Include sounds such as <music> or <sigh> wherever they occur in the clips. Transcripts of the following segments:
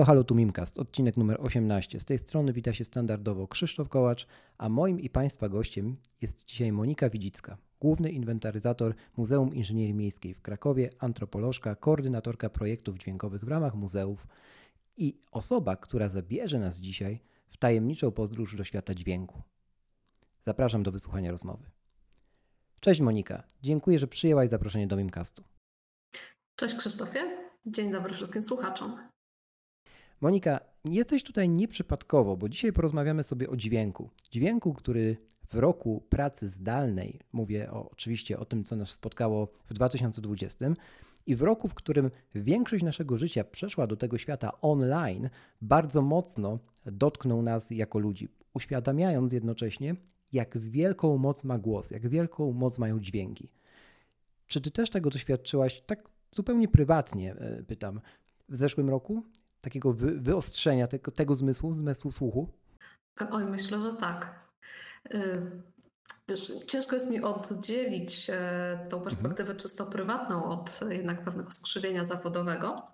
Halo, halo, tu Mimcast, odcinek numer 18. Z tej strony wita się standardowo Krzysztof Kołacz, a moim i Państwa gościem jest dzisiaj Monika Widzicka, główny inwentaryzator Muzeum Inżynierii Miejskiej w Krakowie, antropolożka, koordynatorka projektów dźwiękowych w ramach muzeów i osoba, która zabierze nas dzisiaj w tajemniczą podróż do świata dźwięku. Zapraszam do wysłuchania rozmowy. Cześć Monika, dziękuję, że przyjęłaś zaproszenie do Mimcastu. Cześć Krzysztofie, dzień dobry wszystkim słuchaczom. Monika, jesteś tutaj nieprzypadkowo, bo dzisiaj porozmawiamy sobie o dźwięku. Dźwięku, który w roku pracy zdalnej, mówię o, oczywiście o tym, co nas spotkało w 2020, i w roku, w którym większość naszego życia przeszła do tego świata online, bardzo mocno dotknął nas jako ludzi, uświadamiając jednocześnie, jak wielką moc ma głos, jak wielką moc mają dźwięki. Czy ty też tego doświadczyłaś tak zupełnie prywatnie, e, pytam, w zeszłym roku? Takiego wy, wyostrzenia tego, tego zmysłu, zmysłu słuchu? Oj, myślę, że tak. Y, wiesz, ciężko jest mi oddzielić e, tą mhm. perspektywę mhm. czysto prywatną od jednak pewnego skrzywienia zawodowego.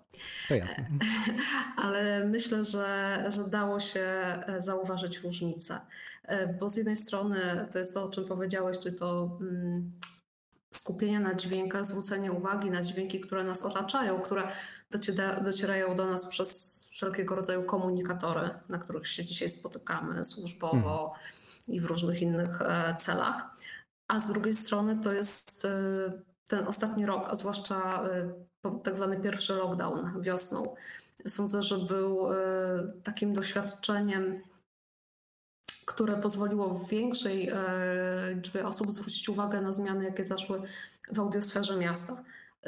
To jasne. <laughs> Ale myślę, że, że dało się e, zauważyć różnicę. E, bo z jednej strony to jest to, o czym powiedziałeś, czyli to mm, skupienie na dźwiękach, zwrócenie uwagi na dźwięki, które nas otaczają, które docierają do nas przez wszelkiego rodzaju komunikatory, na których się dzisiaj spotykamy służbowo hmm. i w różnych innych e, celach. A z drugiej strony to jest e, ten ostatni rok, a zwłaszcza e, tak zwany pierwszy lockdown wiosną. Sądzę, że był takim doświadczeniem, które pozwoliło w większej liczbie osób zwrócić uwagę na zmiany, jakie zaszły w audiosferze miasta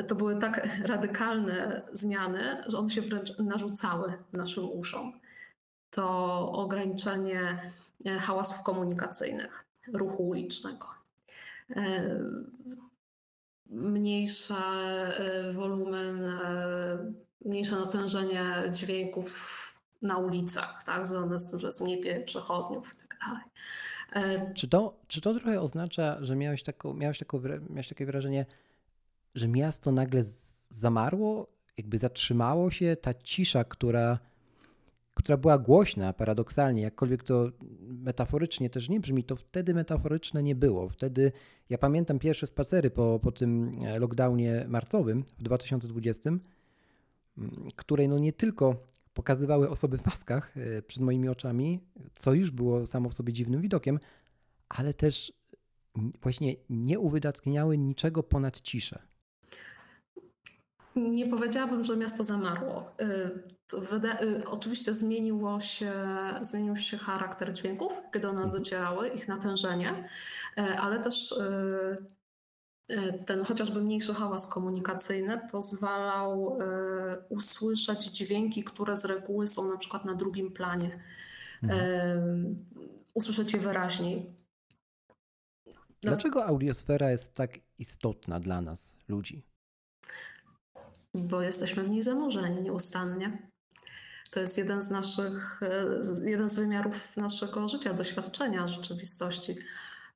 to były tak radykalne zmiany, że one się wręcz narzucały naszym uszom. To ograniczenie e, hałasów komunikacyjnych, ruchu ulicznego, e, mniejszy e, wolumen, mniejsze natężenie dźwięków na ulicach, tak, związane z tym, że jest przechodniów i tak dalej. Czy to, czy to trochę oznacza, że miałeś, taką, miałeś, taką, miałeś takie wrażenie, że miasto nagle zamarło, jakby zatrzymało się, ta cisza, która, która była głośna paradoksalnie, jakkolwiek to metaforycznie też nie brzmi, to wtedy metaforyczne nie było. Wtedy ja pamiętam pierwsze spacery po, po tym e, lockdownie marcowym w 2020, której no nie tylko pokazywały osoby w maskach e, przed moimi oczami, co już było samo w sobie dziwnym widokiem, ale też właśnie nie uwydatniały niczego ponad ciszę. Nie powiedziałabym, że miasto zamarło. Y, y, oczywiście zmieniło się, zmienił się charakter dźwięków, kiedy do nas mhm. docierały, ich natężenie, y, ale też ten chociażby mniejszy hałas komunikacyjny pozwalał usłyszeć dźwięki, które z reguły są na przykład na drugim planie. Mhm. Usłyszeć je wyraźniej. Dlaczego audiosfera jest tak istotna dla nas, ludzi? Bo jesteśmy w niej zanurzeni nieustannie. To jest jeden z naszych, e, jeden z wymiarów naszego życia, doświadczenia rzeczywistości.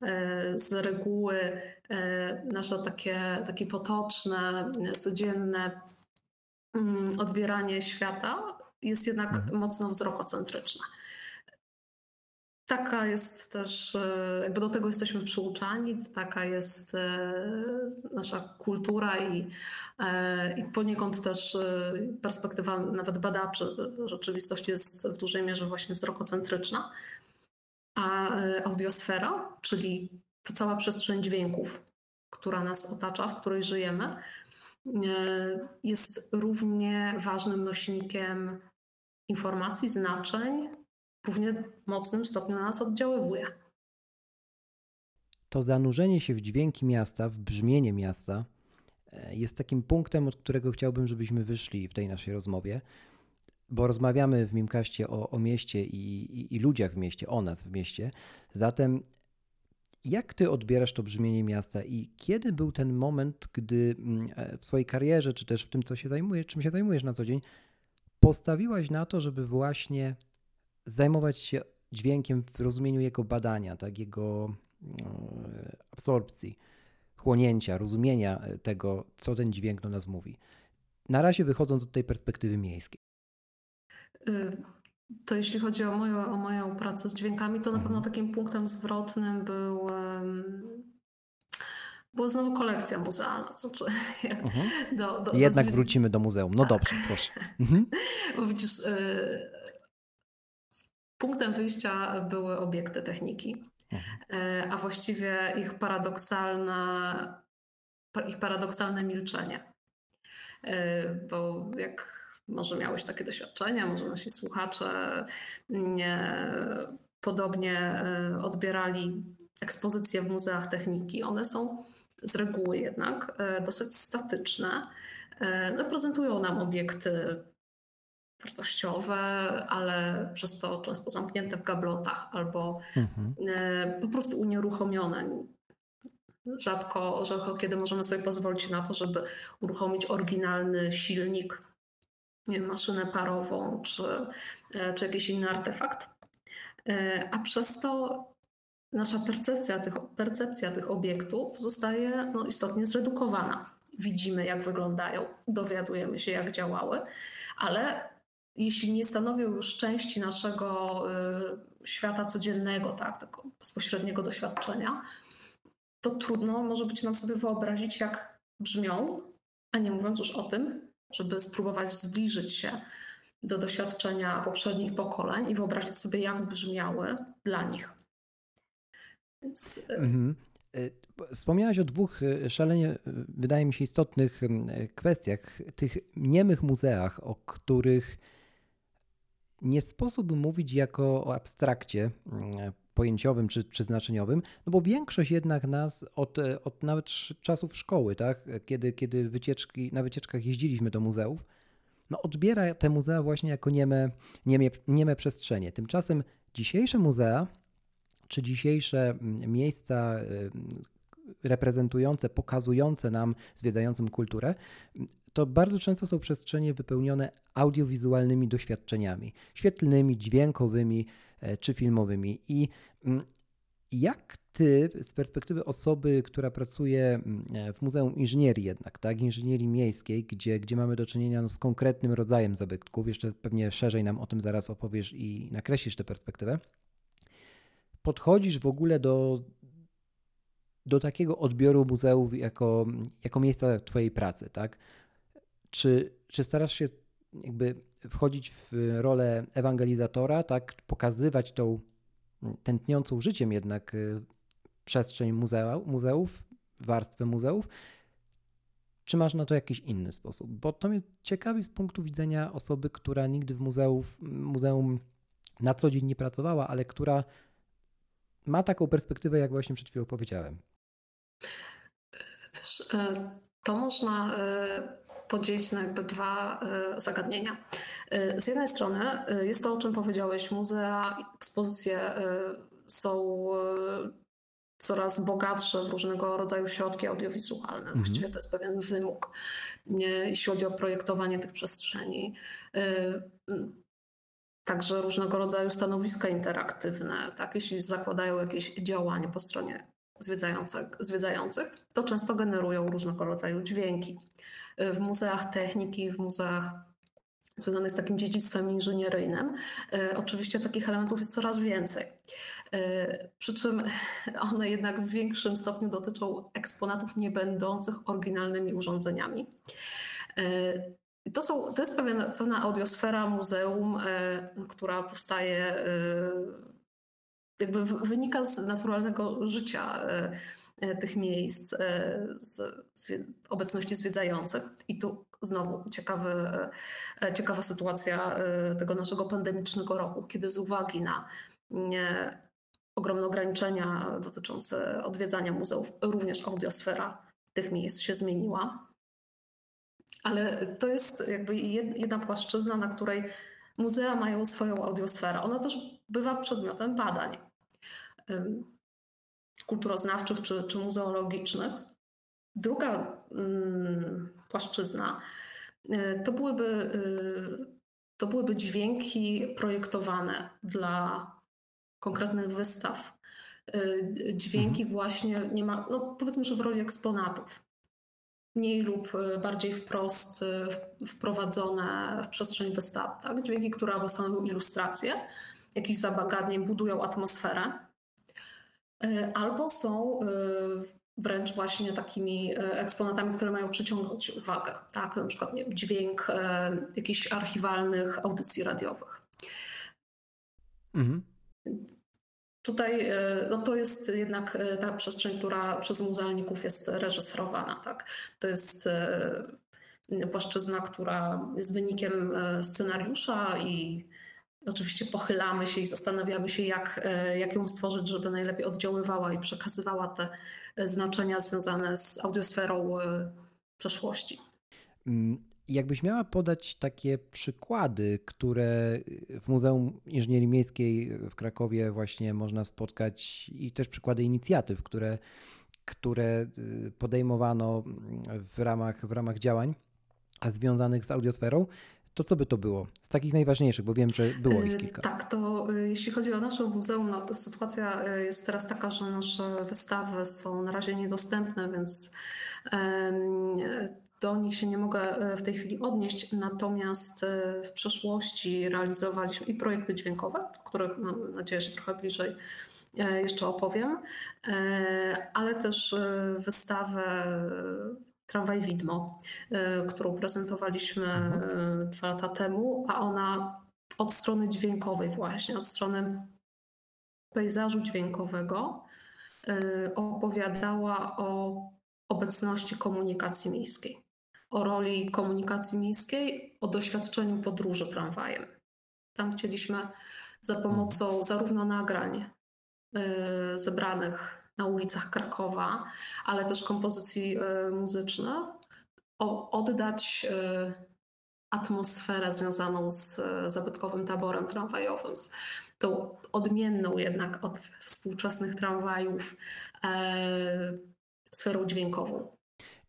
E, z reguły e, nasze takie, takie potoczne, codzienne mm, odbieranie świata jest jednak mhm. mocno wzrokocentryczne. Taka jest też, e, jakby do tego jesteśmy przyuczani, taka jest e, nasza kultura i, e, i poniekąd też perspektywa nawet badaczy rzeczywistości jest w dużej mierze właśnie wzrokocentryczna. A audiosfera, czyli ta cała przestrzeń dźwięków, która nas otacza, w której żyjemy, jest równie ważnym nośnikiem informacji, znaczeń, równie mocnym stopniu na nas oddziaływuje. To zanurzenie się w dźwięki miasta, w brzmienie miasta, e, jest takim punktem, od którego chciałbym, żebyśmy wyszli w tej naszej rozmowie. bo rozmawiamy w Mimkaście o, o mieście i, i, i ludziach w mieście, o nas w mieście. Zatem jak ty odbierasz to brzmienie miasta i kiedy był ten moment, gdy mm, e, w swojej karierze, czy też w tym, co się zajmujesz, czym się zajmujesz na co dzień, postawiłaś na to, żeby właśnie zajmować się dźwiękiem w rozumieniu jego badania, tak, jego e, absorpcji, chłonięcia, rozumienia tego, co ten dźwięk do nas mówi. Na razie wychodząc od tej perspektywy miejskiej. Y, to jeśli chodzi o moją, o moją pracę z dźwiękami, to na pewno mhm. takim punktem zwrotnym był była znowu kolekcja muzealna. Co, czy, <laughs> mhm. do, do, Jednak do... wrócimy do muzeum. No tak. dobrze, proszę. Mhm. <laughs> Bo widzisz, y, punktem wyjścia były obiekty techniki, mhm. y, a właściwie ich paradoksalne, ich paradoksalne milczenie. Bo jak może miałeś takie doświadczenia, może nasi słuchacze nie, podobnie e, odbierali ekspozycje w muzeach techniki. One są z reguły jednak e, dosyć statyczne. E, no, prezentują nam obiekty wartościowe, ale przez to często zamknięte w gablotach albo mhm. po prostu unieruchomione. Rzadko, rzadko kiedy możemy sobie pozwolić na to, żeby uruchomić oryginalny silnik nie wiem, maszynę parową czy, e, czy jakiś inny artefakt. E, a przez to nasza percepcja tych, percepcja tych obiektów zostaje no, istotnie zredukowana. Widzimy, jak wyglądają, dowiadujemy się, jak działały, ale jeśli nie stanowią już części naszego y, świata codziennego, tak, tego bezpośredniego doświadczenia, to trudno może być nam sobie wyobrazić, jak brzmią, a nie mówiąc już o tym, żeby spróbować zbliżyć się do doświadczenia poprzednich pokoleń i wyobrazić sobie, jak brzmiały dla nich. Więc... E, mhm. E, wspomniałaś o dwóch szalenie, wydaje mi się, istotnych kwestiach. Tych niemych muzeach, o których nie sposób mówić jako o abstrakcie pojęciowym czy, czy znaczeniowym, no bo większość jednak nas od, od nawet czasów szkoły, tak, kiedy, kiedy wycieczki, na wycieczkach jeździliśmy do muzeów, no odbiera te muzea właśnie jako nieme, nieme, nieme przestrzenie. Tymczasem dzisiejsze muzea, czy dzisiejsze mm, miejsca reprezentujące, pokazujące nam, zwiedzającym kulturę, to bardzo często są przestrzenie wypełnione audiowizualnymi doświadczeniami, świetlnymi, dźwiękowymi, E, czy filmowymi. I mm, jak ty z perspektywy osoby, która pracuje mm, w Muzeum Inżynierii jednak, tak, inżynierii miejskiej, gdzie, gdzie mamy do czynienia no, z konkretnym rodzajem zabytków, jeszcze pewnie szerzej nam o tym zaraz opowiesz i nakreślisz tę perspektywę, podchodzisz w ogóle do, do takiego odbioru muzeów jako, jako miejsca twojej pracy, tak? Czy, czy starasz się jakby wchodzić w rolę ewangelizatora, tak, pokazywać tą tętniącą życiem jednak y, przestrzeń muzea, muzeów, warstwę muzeów, czy masz na to jakiś inny sposób? Bo to mnie ciekawi z punktu widzenia osoby, która nigdy w muzeów, muzeum na co dzień nie pracowała, ale która ma taką perspektywę, jak właśnie przed chwilą powiedziałem. Wiesz, e, to można e, podzielić na jakby dwa e, zagadnienia. E, z jednej strony e, jest to, o czym powiedziałeś, muzea, ekspozycje są coraz bogatsze w różnego rodzaju środki audiowizualne. Mhm. Właściwie to jest pewien wymóg, jeśli chodzi o projektowanie tych przestrzeni. Także różnego rodzaju stanowiska interaktywne, tak, jeśli zakładają jakieś działanie po stronie zwiedzających, zwiedzających, to często generują różnego rodzaju dźwięki w muzeach techniki, w muzeach związanych z takim dziedzictwem inżynieryjnym. E, oczywiście takich elementów jest coraz więcej. E, przy czym <laughs> one jednak w większym stopniu dotyczą eksponatów nie będących oryginalnymi urządzeniami. To, są, to jest pewien, pewna audiosfera muzeum, która powstaje, jakby wynika z naturalnego życia tych miejsc e, z, z obecności zwiedzających. I tu znowu ciekawy, e, ciekawa sytuacja tego naszego pandemicznego roku, kiedy z uwagi na nie, ogromne ograniczenia dotyczące odwiedzania muzeów, również audiosfera tych miejsc się zmieniła. Ale to jest jakby jedna płaszczyzna, na której muzea mają swoją audiosferę. Ona też bywa przedmiotem badań kulturoznawczych czy, czy muzeologicznych. Druga mm, płaszczyzna y, to byłyby, y, to byłyby dźwięki projektowane dla konkretnych wystaw. Y, dźwięki mhm. właśnie nie ma, no powiedzmy, że w roli eksponatów. Mniej lub bardziej wprost wprowadzone w przestrzeń wystaw. Tak? Dźwięki, które albo stanowią ilustracje jakichś zagadnień, budują atmosferę, albo są wręcz właśnie takimi e, eksponatami, które mają przyciągnąć uwagę. Tak? Na przykład nie wiem, dźwięk e, jakichś archiwalnych audycji radiowych. Mhm. Tutaj e, no to jest jednak ta przestrzeń, która przez muzealników jest reżyserowana. Tak? To jest płaszczyzna, która jest wynikiem scenariusza i Oczywiście pochylamy się i zastanawiamy się, jak, jak ją stworzyć, żeby najlepiej oddziaływała i przekazywała te znaczenia związane z audiosferą e, przeszłości. Mm, jakbyś miała podać takie przykłady, które w Muzeum Inżynierii Miejskiej w Krakowie właśnie można spotkać i też przykłady inicjatyw, które, które podejmowano w ramach, w ramach działań związanych z audiosferą, to co by to było? Z takich najważniejszych, bo wiem, że było ich e, kilka. Tak, to e, jeśli chodzi o nasze muzeum, no, sytuacja e, jest teraz taka, że nasze wystawy są na razie niedostępne, więc do nich się nie mogę w tej chwili odnieść. Natomiast w przeszłości realizowaliśmy i projekty dźwiękowe, o których mam nadzieję, że trochę bliżej jeszcze opowiem, ale też wystawę Tramwaj Widmo, y, którą prezentowaliśmy mhm. Y, dwa lata temu, a ona od strony dźwiękowej właśnie, od strony pejzażu dźwiękowego y, opowiadała o obecności komunikacji miejskiej, o roli komunikacji miejskiej, o doświadczeniu podróży tramwajem. Tam chcieliśmy za pomocą mhm. zarówno nagrań zebranych na ulicach Krakowa, ale też kompozycji e, muzycznych, oddać e, atmosferę związaną z e, zabytkowym taborem tramwajowym, z tą odmienną jednak od współczesnych tramwajów sferą dźwiękową.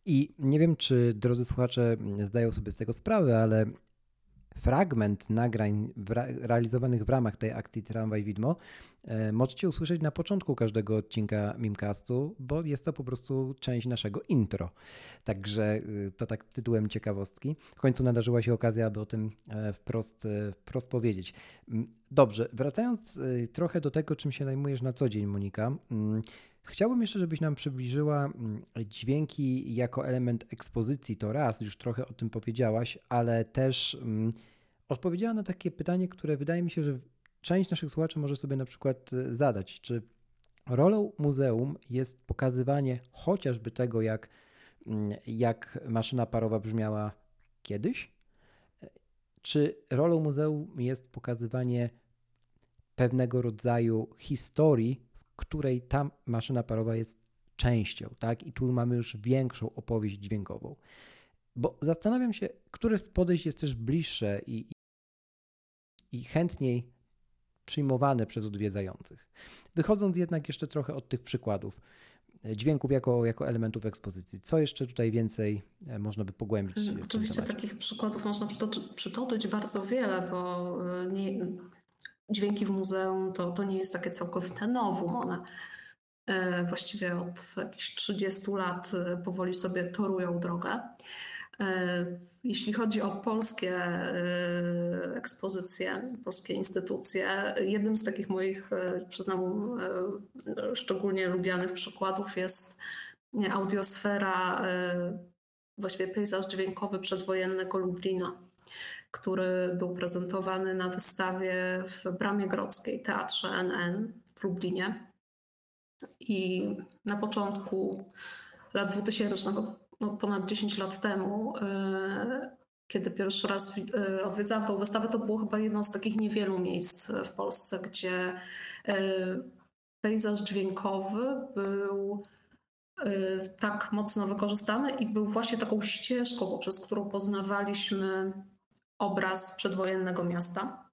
I nie wiem, czy drodzy słuchacze zdają sobie z tego sprawę, ale fragment nagrań realizowanych w ramach tej akcji Tramwaj Widmo e, możecie usłyszeć na początku każdego odcinka Mimcastu, bo jest to po prostu część naszego intro. Także y, to tak tytułem ciekawostki. W końcu nadarzyła się okazja, aby o tym e, wprost, e, wprost powiedzieć. Mm, dobrze, wracając trochę do tego, czym się zajmujesz na co dzień, Monika. Mm, Chciałbym jeszcze, żebyś nam przybliżyła mm, dźwięki jako element ekspozycji. To raz, już trochę o tym powiedziałaś, ale też mm, odpowiedziała na takie pytanie, które wydaje mi się, że część naszych słuchaczy może sobie na przykład e, zadać. Czy rolą muzeum jest pokazywanie chociażby tego, jak, mm, jak maszyna parowa brzmiała kiedyś? Czy rolą muzeum jest pokazywanie pewnego rodzaju historii której ta maszyna parowa jest częścią, tak? I tu mamy już większą opowieść dźwiękową. Bo zastanawiam się, które z podejść jest też bliższe i, i chętniej przyjmowane przez odwiedzających. Wychodząc jednak jeszcze trochę od tych przykładów, e, dźwięków jako, jako elementów ekspozycji. Co jeszcze tutaj więcej e, można by pogłębić? Oczywiście takich przykładów można przytoczyć, bardzo wiele, bo e, nie, dźwięki w muzeum to, to nie jest takie całkowite nowum. One e, właściwie od jakichś 30 lat e, powoli sobie torują drogę. E, jeśli chodzi o polskie ekspozycje, polskie instytucje, jednym z takich moich, przyznam, szczególnie lubianych przykładów jest audiosfera, właściwie pejzaż dźwiękowy przedwojennego Lublina który był prezentowany na wystawie w Bramie Grodzkiej, Teatrze NN w Lublinie. I na początku lat 2000, no ponad 10 lat temu, e, kiedy pierwszy raz e, odwiedzałam tą wystawę, to było chyba jedno z takich niewielu miejsc w Polsce, gdzie e, pejzaż dźwiękowy był tak mocno wykorzystany i był właśnie taką ścieżką, poprzez którą poznawaliśmy obraz przedwojennego miasta.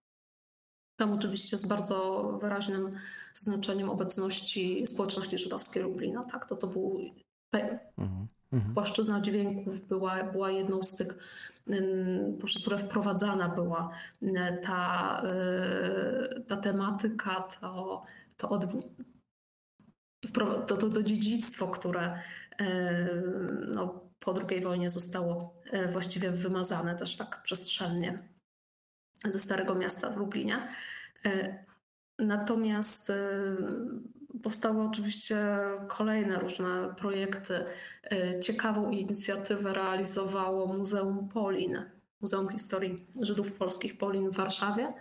Tam oczywiście z bardzo wyraźnym znaczeniem obecności społeczności żydowskiej Lublina. Tak? To, to był mhm. Mhm. Płaszczyzna dźwięków była, była jedną z tych, poprzez które wprowadzana była ta, y, ta tematyka, to, to, od, to, to, to dziedzictwo, które no, po II wojnie zostało y, właściwie wymazane też tak przestrzennie ze Starego Miasta w Lublinie. Natomiast powstały oczywiście kolejne różne projekty. Ciekawą inicjatywę realizowało Muzeum Polin, Muzeum Historii Żydów Polskich Polin w Warszawie.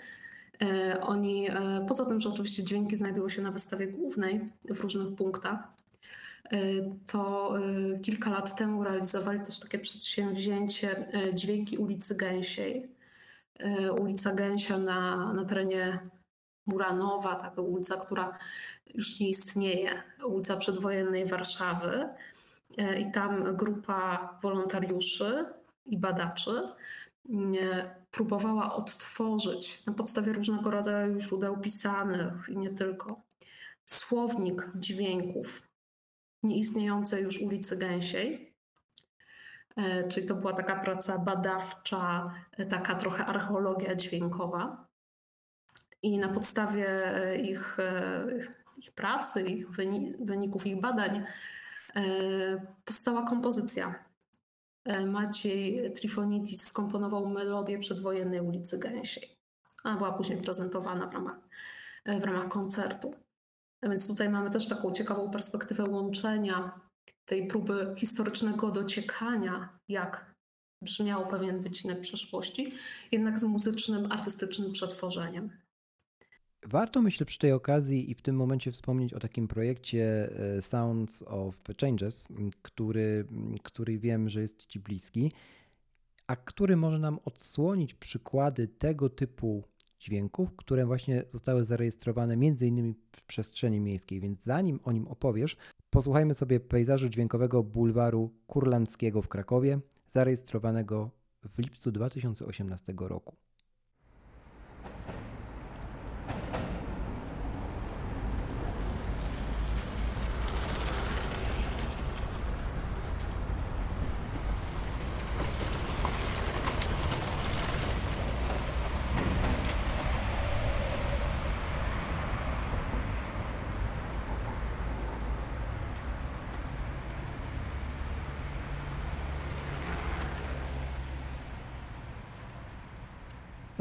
Oni, poza tym, że oczywiście dźwięki znajdują się na wystawie głównej w różnych punktach, to kilka lat temu realizowali też takie przedsięwzięcie Dźwięki ulicy Gęsiej. Ulica Gęsia na, na terenie Muranowa, taka ulica, która już nie istnieje, ulica przedwojennej Warszawy. I tam grupa wolontariuszy i badaczy próbowała odtworzyć na podstawie różnego rodzaju źródeł pisanych i nie tylko słownik dźwięków nieistniejącej już ulicy Gęsiej. E, czyli to była taka praca badawcza, taka trochę archeologia dźwiękowa. I na podstawie ich ich pracy, ich wyników ich badań e, powstała kompozycja. E, Maciej Trifonidis skomponował melodię przedwojennej ulicy Gęsiej. Ona była później prezentowana w ramach, e, w ramach koncertu. Więc tutaj mamy też taką ciekawą perspektywę łączenia tej próby historycznego dociekania, jak brzmiał pewien wycinek przeszłości, jednak z muzycznym, artystycznym przetworzeniem. Warto, myślę, przy tej okazji i w tym momencie wspomnieć o takim projekcie e, Sounds of Changes, który, który wiem, że jest Ci bliski, a który może nam odsłonić przykłady tego typu dźwięków, które właśnie zostały zarejestrowane między innymi w przestrzeni miejskiej. Więc zanim o nim opowiesz, posłuchajmy sobie pejzażu dźwiękowego bulwaru Kurlandzkiego w Krakowie, zarejestrowanego w lipcu 2018 roku.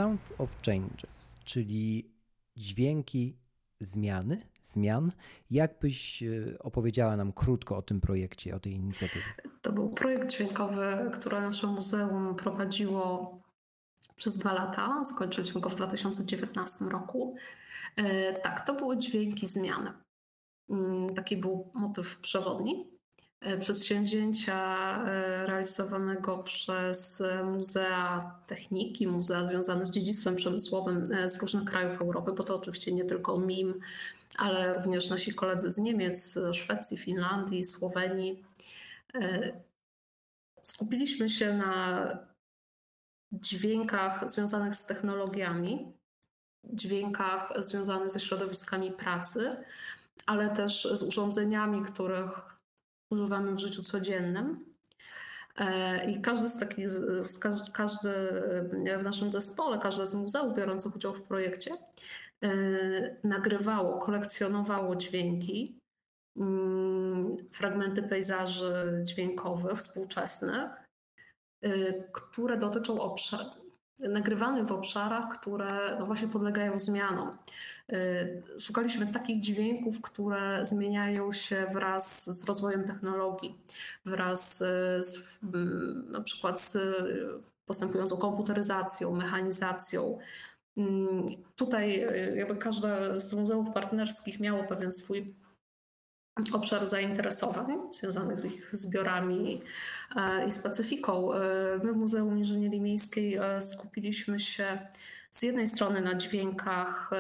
Sounds of Changes, czyli dźwięki zmiany, zmian. Jak byś e, opowiedziała nam krótko o tym projekcie, o tej inicjatywie? To był projekt dźwiękowy, który nasze muzeum prowadziło przez dwa lata. Skończyliśmy go w 2019 roku. E, tak, to były dźwięki zmiany. Mm, taki był motyw przewodni. E, przedsięwzięcia e, realizowanego przez muzea techniki, muzea związane z dziedzictwem przemysłowym e, z różnych krajów Europy, bo to oczywiście nie tylko MIM, ale również nasi koledzy z Niemiec, Szwecji, Finlandii, Słowenii. Skupiliśmy się na dźwiękach związanych z technologiami, dźwiękach związanych ze środowiskami pracy, ale też z urządzeniami, których używamy w życiu codziennym. E, I każdy z takich, każdy, każdy w naszym zespole, każde z muzeów biorących udział w projekcie e, nagrywało, kolekcjonowało dźwięki, mm, fragmenty pejzaży dźwiękowych współczesnych, e, które dotyczą obszaru, nagrywanych w obszarach, które no właśnie podlegają zmianom. Y, szukaliśmy takich dźwięków, które zmieniają się wraz z rozwojem technologii, wraz z, mm, na przykład z postępującą komputeryzacją, mechanizacją. Mm, tutaj y, jakby każde z muzeów partnerskich miało pewien swój obszar zainteresowań związanych z ich zbiorami e, i specyfiką. E, my w Muzeum Inżynierii Miejskiej e, skupiliśmy się z jednej strony na dźwiękach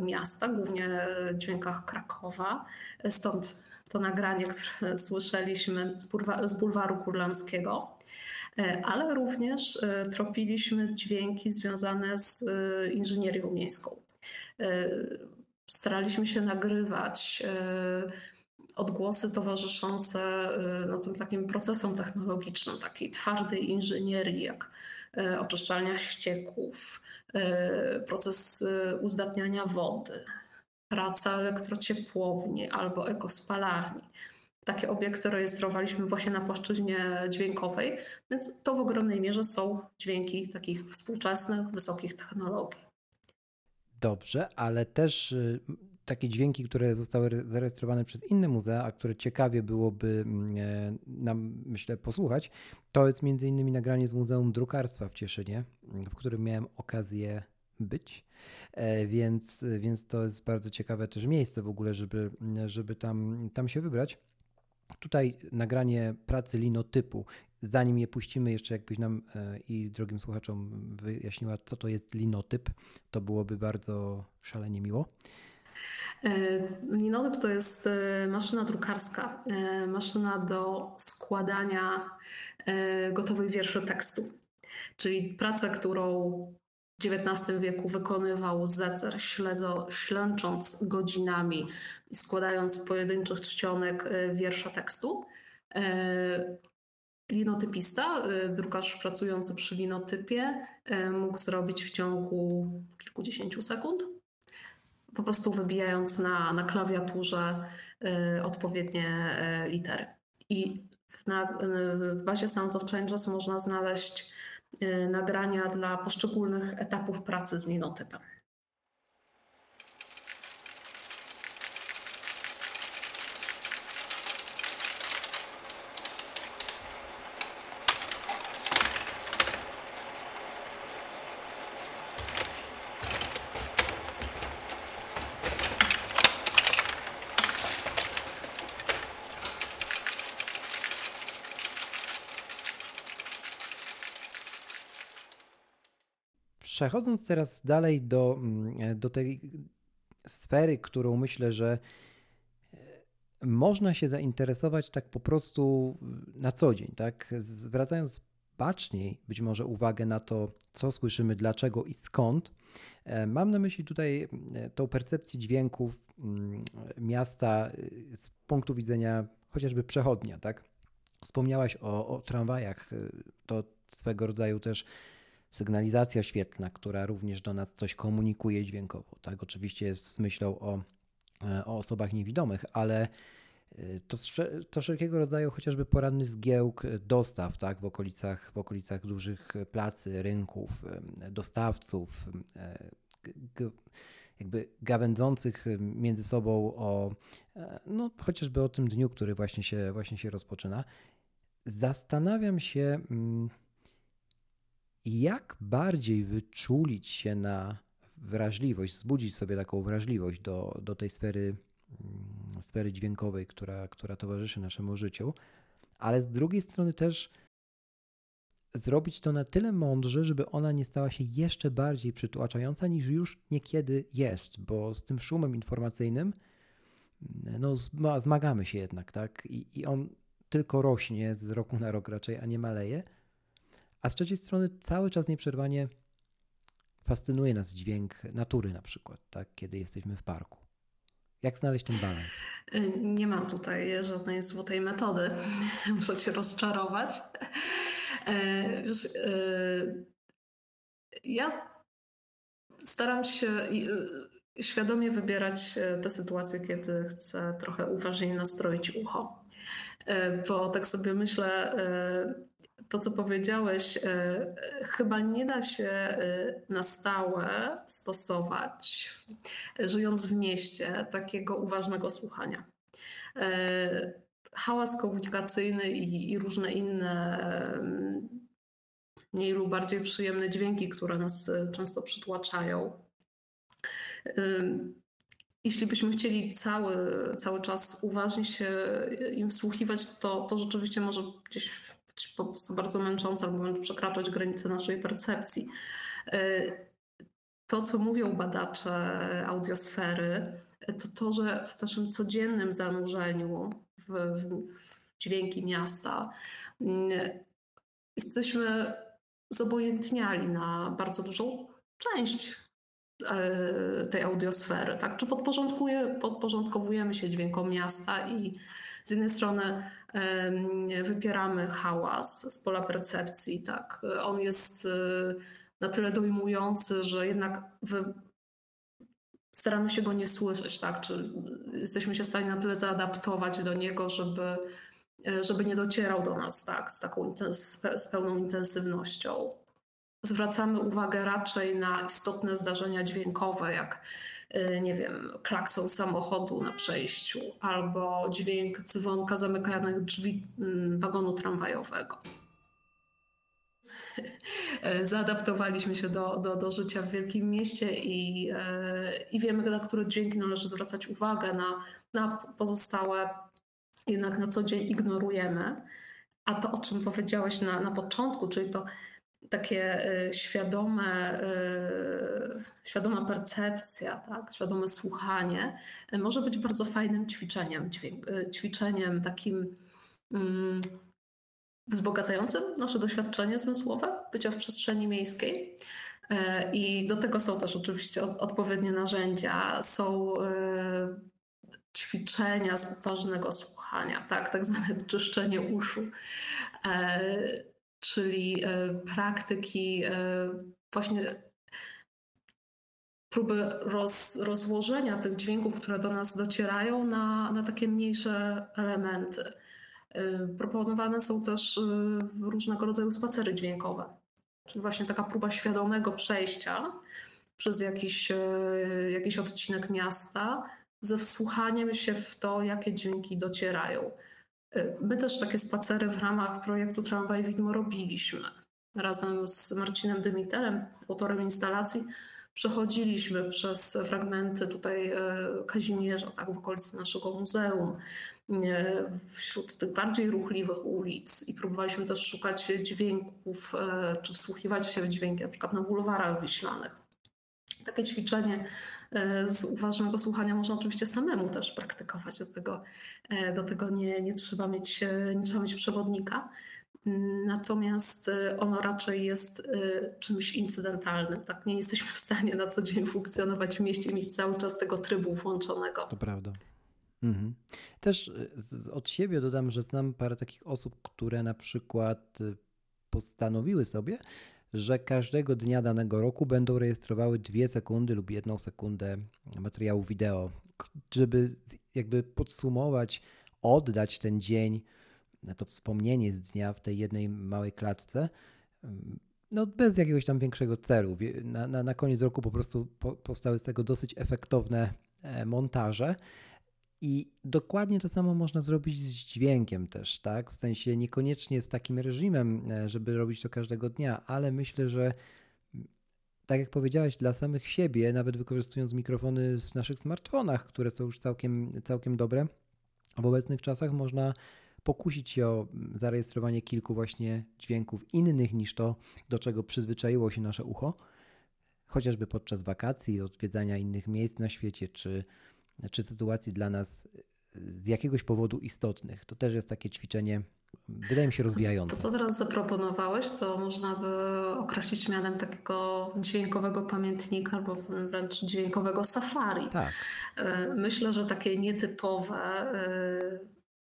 miasta, głównie dźwiękach Krakowa, stąd to nagranie, które <laughs> słyszeliśmy z bulwaru kurlandzkiego. ale również tropiliśmy dźwięki związane z inżynierią miejską. Staraliśmy się nagrywać odgłosy towarzyszące no, tym takim procesom technologicznym, takiej twardej inżynierii, jak oczyszczalnia ścieków, proces uzdatniania wody, praca elektrociepłowni albo ekospalarni. Takie obiekty rejestrowaliśmy właśnie na płaszczyźnie dźwiękowej, więc to w ogromnej mierze są dźwięki takich współczesnych, wysokich technologii. Dobrze, ale też y, takie dźwięki, które zostały zarejestrowane przez inne muzea, a które ciekawie byłoby mm, e, nam, myślę, posłuchać, to jest między innymi nagranie z Muzeum Drukarstwa w Cieszynie, w którym miałem okazję być. E, więc, więc to jest bardzo ciekawe też miejsce w ogóle, żeby, żeby tam, tam się wybrać. Tutaj nagranie pracy linotypu. Zanim je puścimy, jeszcze jakbyś nam e, i drogim słuchaczom wyjaśniła, co to jest linotyp, to byłoby bardzo szalenie miło. E, linotyp to jest maszyna drukarska, maszyna do składania gotowych wierszy tekstu. Czyli praca, którą XIX wieku wykonywał zecer, śledzo, ślęcząc godzinami i składając pojedynczych czcionek e, wiersza tekstu. E, linotypista, e, drukarz pracujący przy linotypie, mógł zrobić w ciągu kilkudziesięciu sekund, po prostu wybijając na, na klawiaturze odpowiednie litery. I na, w bazie Sounds of Changes można znaleźć Y, nagrania dla poszczególnych etapów pracy z linotypem. Przechodząc teraz dalej do, mm, do tej sfery, którą myślę, że e, można się zainteresować tak po prostu na co dzień, tak? Zwracając baczniej być może uwagę na to, co słyszymy, dlaczego i skąd. E, mam na myśli tutaj e, tą percepcję dźwięków mm, miasta z punktu widzenia chociażby przechodnia, tak? Wspomniałaś o, o tramwajach, to swego rodzaju też sygnalizacja świetlna, która również do nas coś komunikuje dźwiękowo. Tak, oczywiście jest z myślą o, e, o osobach niewidomych, ale e, to, to wszelkiego rodzaju chociażby poranny zgiełk dostaw tak, w, okolicach, w okolicach dużych placy, rynków, dostawców, jakby gawędzących między sobą o e, no, chociażby o tym dniu, który właśnie się, właśnie się rozpoczyna. Zastanawiam się, mm, jak bardziej wyczulić się na wrażliwość, wzbudzić sobie taką wrażliwość do, do tej sfery, mm, sfery dźwiękowej, która, która towarzyszy naszemu życiu, ale z drugiej strony też zrobić to na tyle mądrze, żeby ona nie stała się jeszcze bardziej przytłaczająca niż już niekiedy jest, bo z tym szumem informacyjnym no, zmagamy się jednak, tak? I, I on tylko rośnie z roku na rok raczej, a nie maleje. A z trzeciej strony cały czas nieprzerwanie fascynuje nas dźwięk natury na przykład, tak? kiedy jesteśmy w parku. Jak znaleźć ten balans? Y, nie mam tutaj żadnej złotej metody. <laughs> Muszę cię rozczarować. Y, wiesz, y, ja staram się świadomie wybierać te sytuacje, kiedy chcę trochę uważniej nastroić ucho. Bo tak sobie myślę, to, co powiedziałeś, e, chyba nie da się e, na stałe stosować, żyjąc w mieście, takiego uważnego słuchania. E, hałas komunikacyjny i, i różne inne mniej lub bardziej przyjemne dźwięki, które nas często przytłaczają. Jeśli byśmy chcieli cały, cały czas uważnie się im wsłuchiwać, to, to rzeczywiście może gdzieś po prostu bardzo męczące albo wręcz przekraczać granice naszej percepcji. E, to, co mówią badacze audiosfery, to to, że w naszym codziennym zanurzeniu w, w, w dźwięki miasta jesteśmy zobojętniali na bardzo dużą część e, tej audiosfery, tak? Czy podporządkowujemy się dźwiękom miasta i z jednej strony wypieramy hałas z pola percepcji, tak? On jest e, na tyle dojmujący, że jednak staramy się go nie słyszeć, tak? Czy jesteśmy się w stanie na tyle zaadaptować do niego, żeby, e, żeby nie docierał do nas tak, z, taką, z pełną intensywnością. Zwracamy uwagę raczej na istotne zdarzenia dźwiękowe, jak nie wiem, klakson samochodu na przejściu albo dźwięk dzwonka zamykanych drzwi mm, wagonu tramwajowego. <laughs> Zaadaptowaliśmy się do, do, do życia w wielkim mieście i, e, i wiemy, na które dźwięki należy zwracać uwagę, na, na pozostałe jednak na co dzień ignorujemy. A to, o czym powiedziałeś na, na początku, czyli to takie e, świadome, świadoma percepcja, tak? świadome słuchanie, może być bardzo fajnym ćwiczeniem, ćwiczeniem takim mm, wzbogacającym nasze doświadczenie zmysłowe bycia w przestrzeni miejskiej. I do tego są też oczywiście odpowiednie narzędzia, są ćwiczenia z uważnego słuchania, tak, tak zwane czyszczenie uszu, czyli praktyki właśnie próby roz, rozłożenia tych dźwięków, które do nas docierają na, na takie mniejsze elementy. Y, proponowane są też różnego rodzaju spacery dźwiękowe, czyli właśnie taka próba świadomego przejścia przez jakiś, jakiś odcinek miasta ze wsłuchaniem się w to, jakie dźwięki docierają. My też takie spacery w ramach projektu Tramwaj Widmo robiliśmy. Razem z Marcinem Dymiterem, autorem instalacji, przechodziliśmy przez fragmenty tutaj Kazimierza, tak, w okolicy naszego muzeum wśród tych bardziej ruchliwych ulic i próbowaliśmy też szukać dźwięków, e, czy wsłuchiwać się w dźwięki, na przykład na bulwarach wiślanych. Takie ćwiczenie e, z uważnego słuchania można oczywiście samemu też praktykować. Do tego, e, do tego nie, nie, trzeba mieć, nie trzeba mieć przewodnika. Natomiast ono raczej jest czymś incydentalnym. Tak? Nie jesteśmy w stanie na co dzień funkcjonować w mieście, mieć cały czas tego trybu włączonego. To prawda. Mhm. Też od siebie dodam, że znam parę takich osób, które na przykład postanowiły sobie, że każdego dnia danego roku będą rejestrowały dwie sekundy lub jedną sekundę materiału wideo, żeby jakby podsumować, oddać ten dzień, to wspomnienie z dnia w tej jednej małej klatce. No, bez jakiegoś tam większego celu. Na, na, na koniec roku po prostu po, powstały z tego dosyć efektowne e, montaże. I dokładnie to samo można zrobić z dźwiękiem też, tak? W sensie niekoniecznie z takim reżimem, e, żeby robić to każdego dnia, ale myślę, że tak jak powiedziałeś, dla samych siebie, nawet wykorzystując mikrofony w naszych smartfonach, które są już całkiem, całkiem dobre, w obecnych czasach można pokusić się o zarejestrowanie kilku właśnie dźwięków innych niż to, do czego przyzwyczaiło się nasze ucho, chociażby podczas wakacji, odwiedzania innych miejsc na świecie, czy czy sytuacji dla nas z jakiegoś powodu istotnych. To też jest takie ćwiczenie, wydaje mi się, rozwijające. To, co teraz zaproponowałeś, to można by określić mianem takiego dźwiękowego pamiętnika albo wręcz dźwiękowego safari. Tak. E, myślę, że takie nietypowe, e,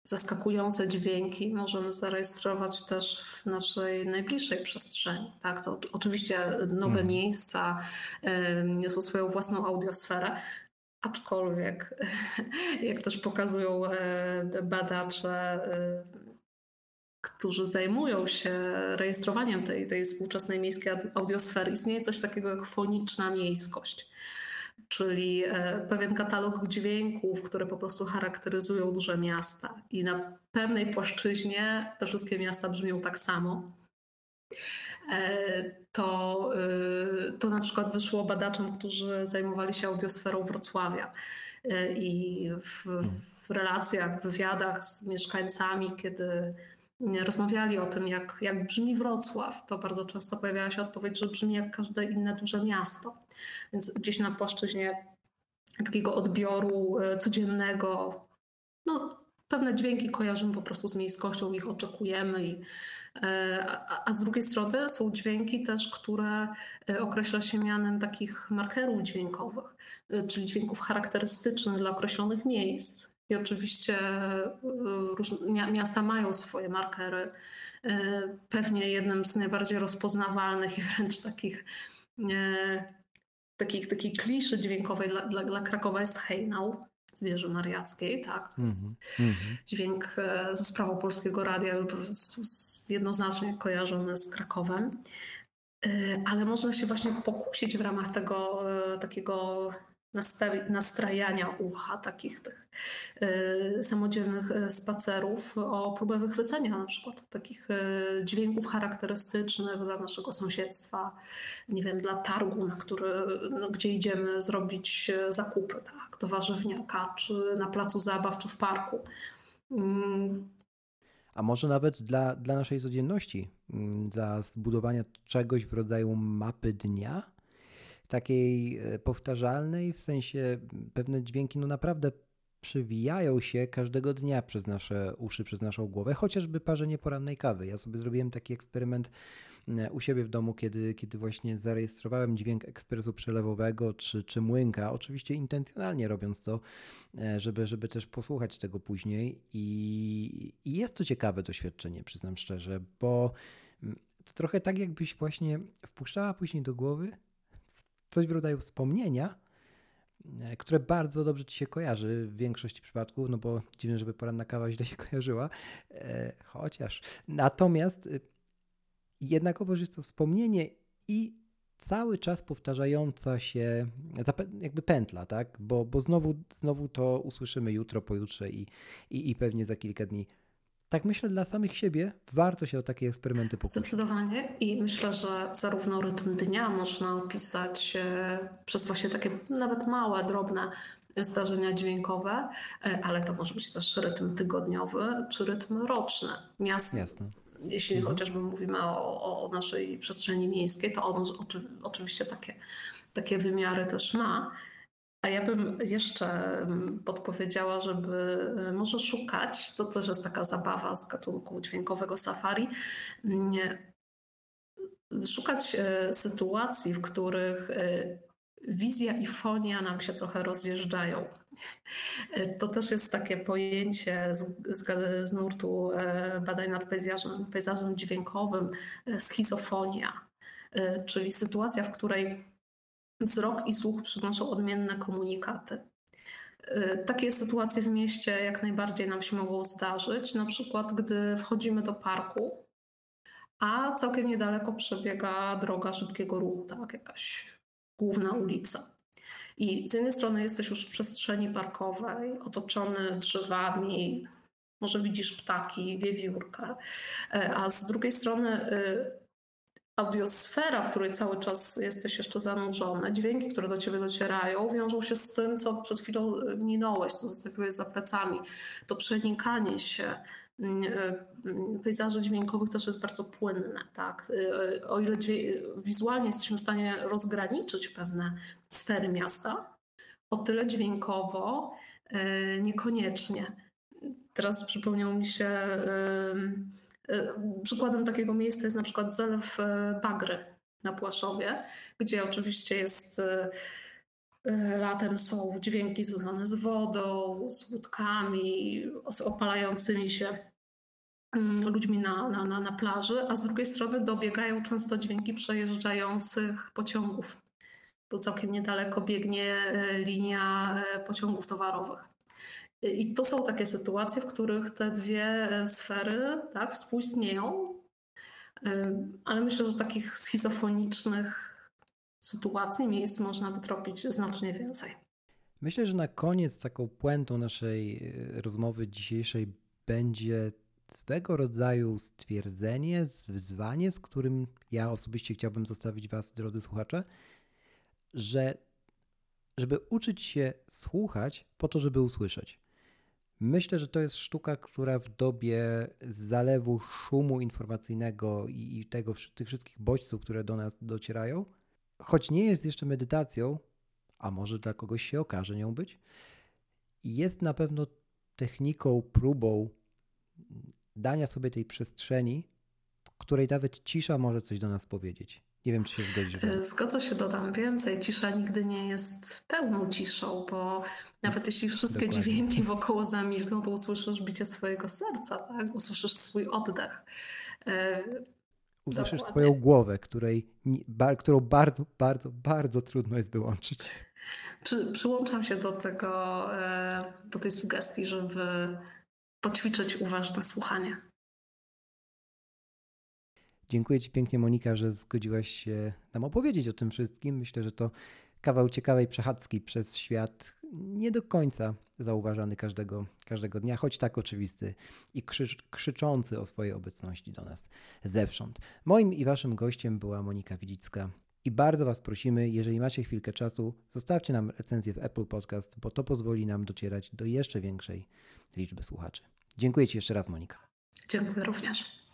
zaskakujące dźwięki możemy zarejestrować też w naszej najbliższej przestrzeni. Tak, to oczywiście nowe hmm. miejsca niosą swoją własną audiosferę, Aczkolwiek, <laughs> jak też pokazują e, badacze, e, którzy zajmują się rejestrowaniem tej, tej współczesnej miejskiej audiosfery, istnieje coś takiego jak foniczna miejskość, czyli e, pewien katalog dźwięków, które po prostu charakteryzują duże miasta. I na pewnej płaszczyźnie te wszystkie miasta brzmią tak samo. E, to, y, to na przykład wyszło badaczom, którzy zajmowali się audiosferą Wrocławia. E, I w, w relacjach, w wywiadach z mieszkańcami, kiedy rozmawiali o tym, jak, jak brzmi Wrocław, to bardzo często pojawiała się odpowiedź, że brzmi jak każde inne duże miasto. Więc gdzieś na płaszczyźnie takiego odbioru e, codziennego, no pewne dźwięki kojarzymy po prostu z miejskością, ich oczekujemy. I, e, a, a z drugiej strony są dźwięki też, które e, określa się mianem takich markerów dźwiękowych, e, czyli dźwięków charakterystycznych dla określonych miejsc. I oczywiście miasta mają swoje markery. Pewnie jednym z najbardziej rozpoznawalnych i wręcz takich, takich, takich kliszy dźwiękowej dla, dla, dla Krakowa jest hejnał z wieży mariackiej, tak, to jest mm -hmm. dźwięk e, ze sprawą Polskiego Radia, jednoznacznie kojarzony z Krakowem. E, ale można się właśnie pokusić w ramach tego e, takiego nastrajania ucha, takich tych y, samodzielnych y, spacerów o próbę wychwycenia na przykład takich y, dźwięków charakterystycznych dla naszego sąsiedztwa, nie wiem, dla targu, na który, no, gdzie idziemy zrobić zakupy, tak, do warzywniaka, czy na placu zabaw, czy w parku. Mm. A może nawet dla, dla naszej codzienności, mm, dla zbudowania czegoś w rodzaju mapy dnia? Takiej e, powtarzalnej, w sensie pewne dźwięki no naprawdę przewijają się każdego dnia przez nasze uszy, przez naszą głowę, chociażby parzenie porannej kawy. Ja sobie zrobiłem taki eksperyment u siebie w domu, kiedy, kiedy właśnie zarejestrowałem dźwięk ekspresu przelewowego czy, czy młynka, oczywiście intencjonalnie robiąc to, e, żeby, żeby też posłuchać tego później i, i jest to ciekawe doświadczenie, przyznam szczerze, bo to trochę tak jakbyś właśnie wpuszczała później do głowy coś w rodzaju wspomnienia, e, które bardzo dobrze ci się kojarzy w większości przypadków, no bo dziwne, żeby poranna kawa źle <laughs> się kojarzyła, e, chociaż. Natomiast y, jednakowoż jest to wspomnienie i cały czas powtarzająca się jakby pętla, tak? Bo, bo znowu, znowu to usłyszymy jutro, pojutrze i, i, i pewnie za kilka dni tak myślę, dla samych siebie warto się o takie eksperymenty pokusić. Zdecydowanie i myślę, że zarówno rytm dnia można opisać e, przez właśnie takie nawet małe, drobne zdarzenia dźwiękowe, e, ale to może być też rytm tygodniowy czy rytm roczny. Miast, Jasne. Jeśli mhm. chociażby mówimy o, o, naszej przestrzeni miejskiej, to on oczywiście takie, takie wymiary też ma. A ja bym jeszcze mm, podpowiedziała, żeby e, może szukać, to też jest taka zabawa z gatunku dźwiękowego safari, szukać e, sytuacji, w których e, wizja i fonia nam się trochę rozjeżdżają. To też jest takie pojęcie z, z, z nurtu badań nad pejzażem, pejzażem dźwiękowym, schizofonia, czyli sytuacja, w której wzrok i słuch przynoszą odmienne komunikaty. Y, takie sytuacje w mieście jak najbardziej nam się mogą zdarzyć, na przykład gdy wchodzimy do parku, a całkiem niedaleko przebiega droga szybkiego ruchu, tak, jakaś główna ulica. I z jednej strony jesteś już w przestrzeni parkowej, otoczony drzewami, może widzisz ptaki, wiewiórkę, y, a z drugiej strony y, audiosfera, w której cały czas jesteś jeszcze zanurzony, dźwięki, które do ciebie docierają, wiążą się z tym, co przed chwilą minąłeś, co zostawiłeś za plecami. To przenikanie się mm, mm, pejzaży dźwiękowych też jest bardzo płynne. Tak? Y, o ile wizualnie jesteśmy w stanie rozgraniczyć pewne sfery miasta, o tyle dźwiękowo niekoniecznie. Teraz przypomniał mi się E, przykładem takiego miejsca jest na przykład zalew e, Bagry na Płaszowie, gdzie oczywiście jest e, latem są dźwięki związane z wodą, z łódkami, z opalającymi się mm, ludźmi na, na, na, na plaży, a z drugiej strony dobiegają często dźwięki przejeżdżających pociągów, bo całkiem niedaleko biegnie linia pociągów towarowych. I to są takie sytuacje, w których te dwie sfery tak, współistnieją, ale myślę, że takich schizofonicznych sytuacji, miejsc można wytropić znacznie więcej. Myślę, że na koniec taką puentą naszej e, rozmowy dzisiejszej będzie swego rodzaju stwierdzenie, wyzwanie, z którym ja osobiście chciałbym zostawić Was, drodzy słuchacze, że żeby uczyć się słuchać po to, żeby usłyszeć. Myślę, że to jest sztuka, która w dobie zalewu szumu informacyjnego i tego, tych wszystkich bodźców, które do nas docierają, choć nie jest jeszcze medytacją, a może dla kogoś się okaże nią być, jest na pewno techniką, próbą dania sobie tej przestrzeni, w której nawet cisza może coś do nas powiedzieć. Nie wiem, czy się zgodzisz. E, zgodzę się, dodam więcej. Cisza nigdy nie jest pełną ciszą, bo nawet jeśli wszystkie Dokładnie. dźwięki wokoło zamilkną, to usłyszysz bicie swojego serca, tak? usłyszysz swój oddech. E, usłyszysz Dokładnie. swoją głowę, której, którą bardzo, bardzo, bardzo trudno jest wyłączyć. Przy, przyłączam się do tego, e, do tej sugestii, żeby poćwiczyć uważne słuchanie. Dziękuję Ci pięknie, Monika, że zgodziłaś się nam opowiedzieć o tym wszystkim. Myślę, że to kawał ciekawej przechadzki przez świat, nie do końca zauważany każdego, każdego dnia, choć tak oczywisty i krzycz, krzyczący o swojej obecności do nas zewsząd. Moim i Waszym gościem była Monika Widzicka. I bardzo Was prosimy, jeżeli macie chwilkę czasu, zostawcie nam recenzję w Apple Podcast, bo to pozwoli nam docierać do jeszcze większej liczby słuchaczy. Dziękuję Ci jeszcze raz, Monika. Dziękuję również.